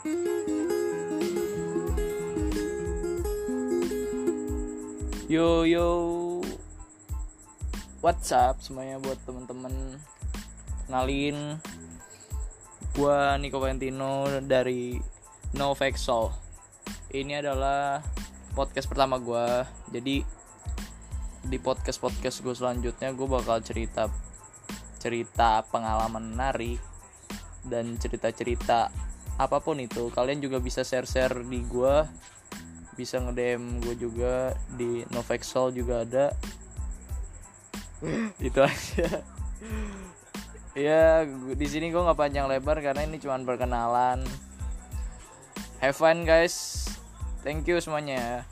Yo yo. What's up semuanya buat temen-temen? Kenalin Gua Nico Valentino dari No Fake Ini adalah podcast pertama gua. Jadi di podcast-podcast gue selanjutnya gue bakal cerita cerita pengalaman menarik dan cerita-cerita apa pun itu kalian juga bisa share-share di gue bisa nge-DM gue juga di Novexol juga ada. Itu aja. Ya di sini gue nggak panjang lebar karena ini cuma perkenalan. Have fun guys. Thank you semuanya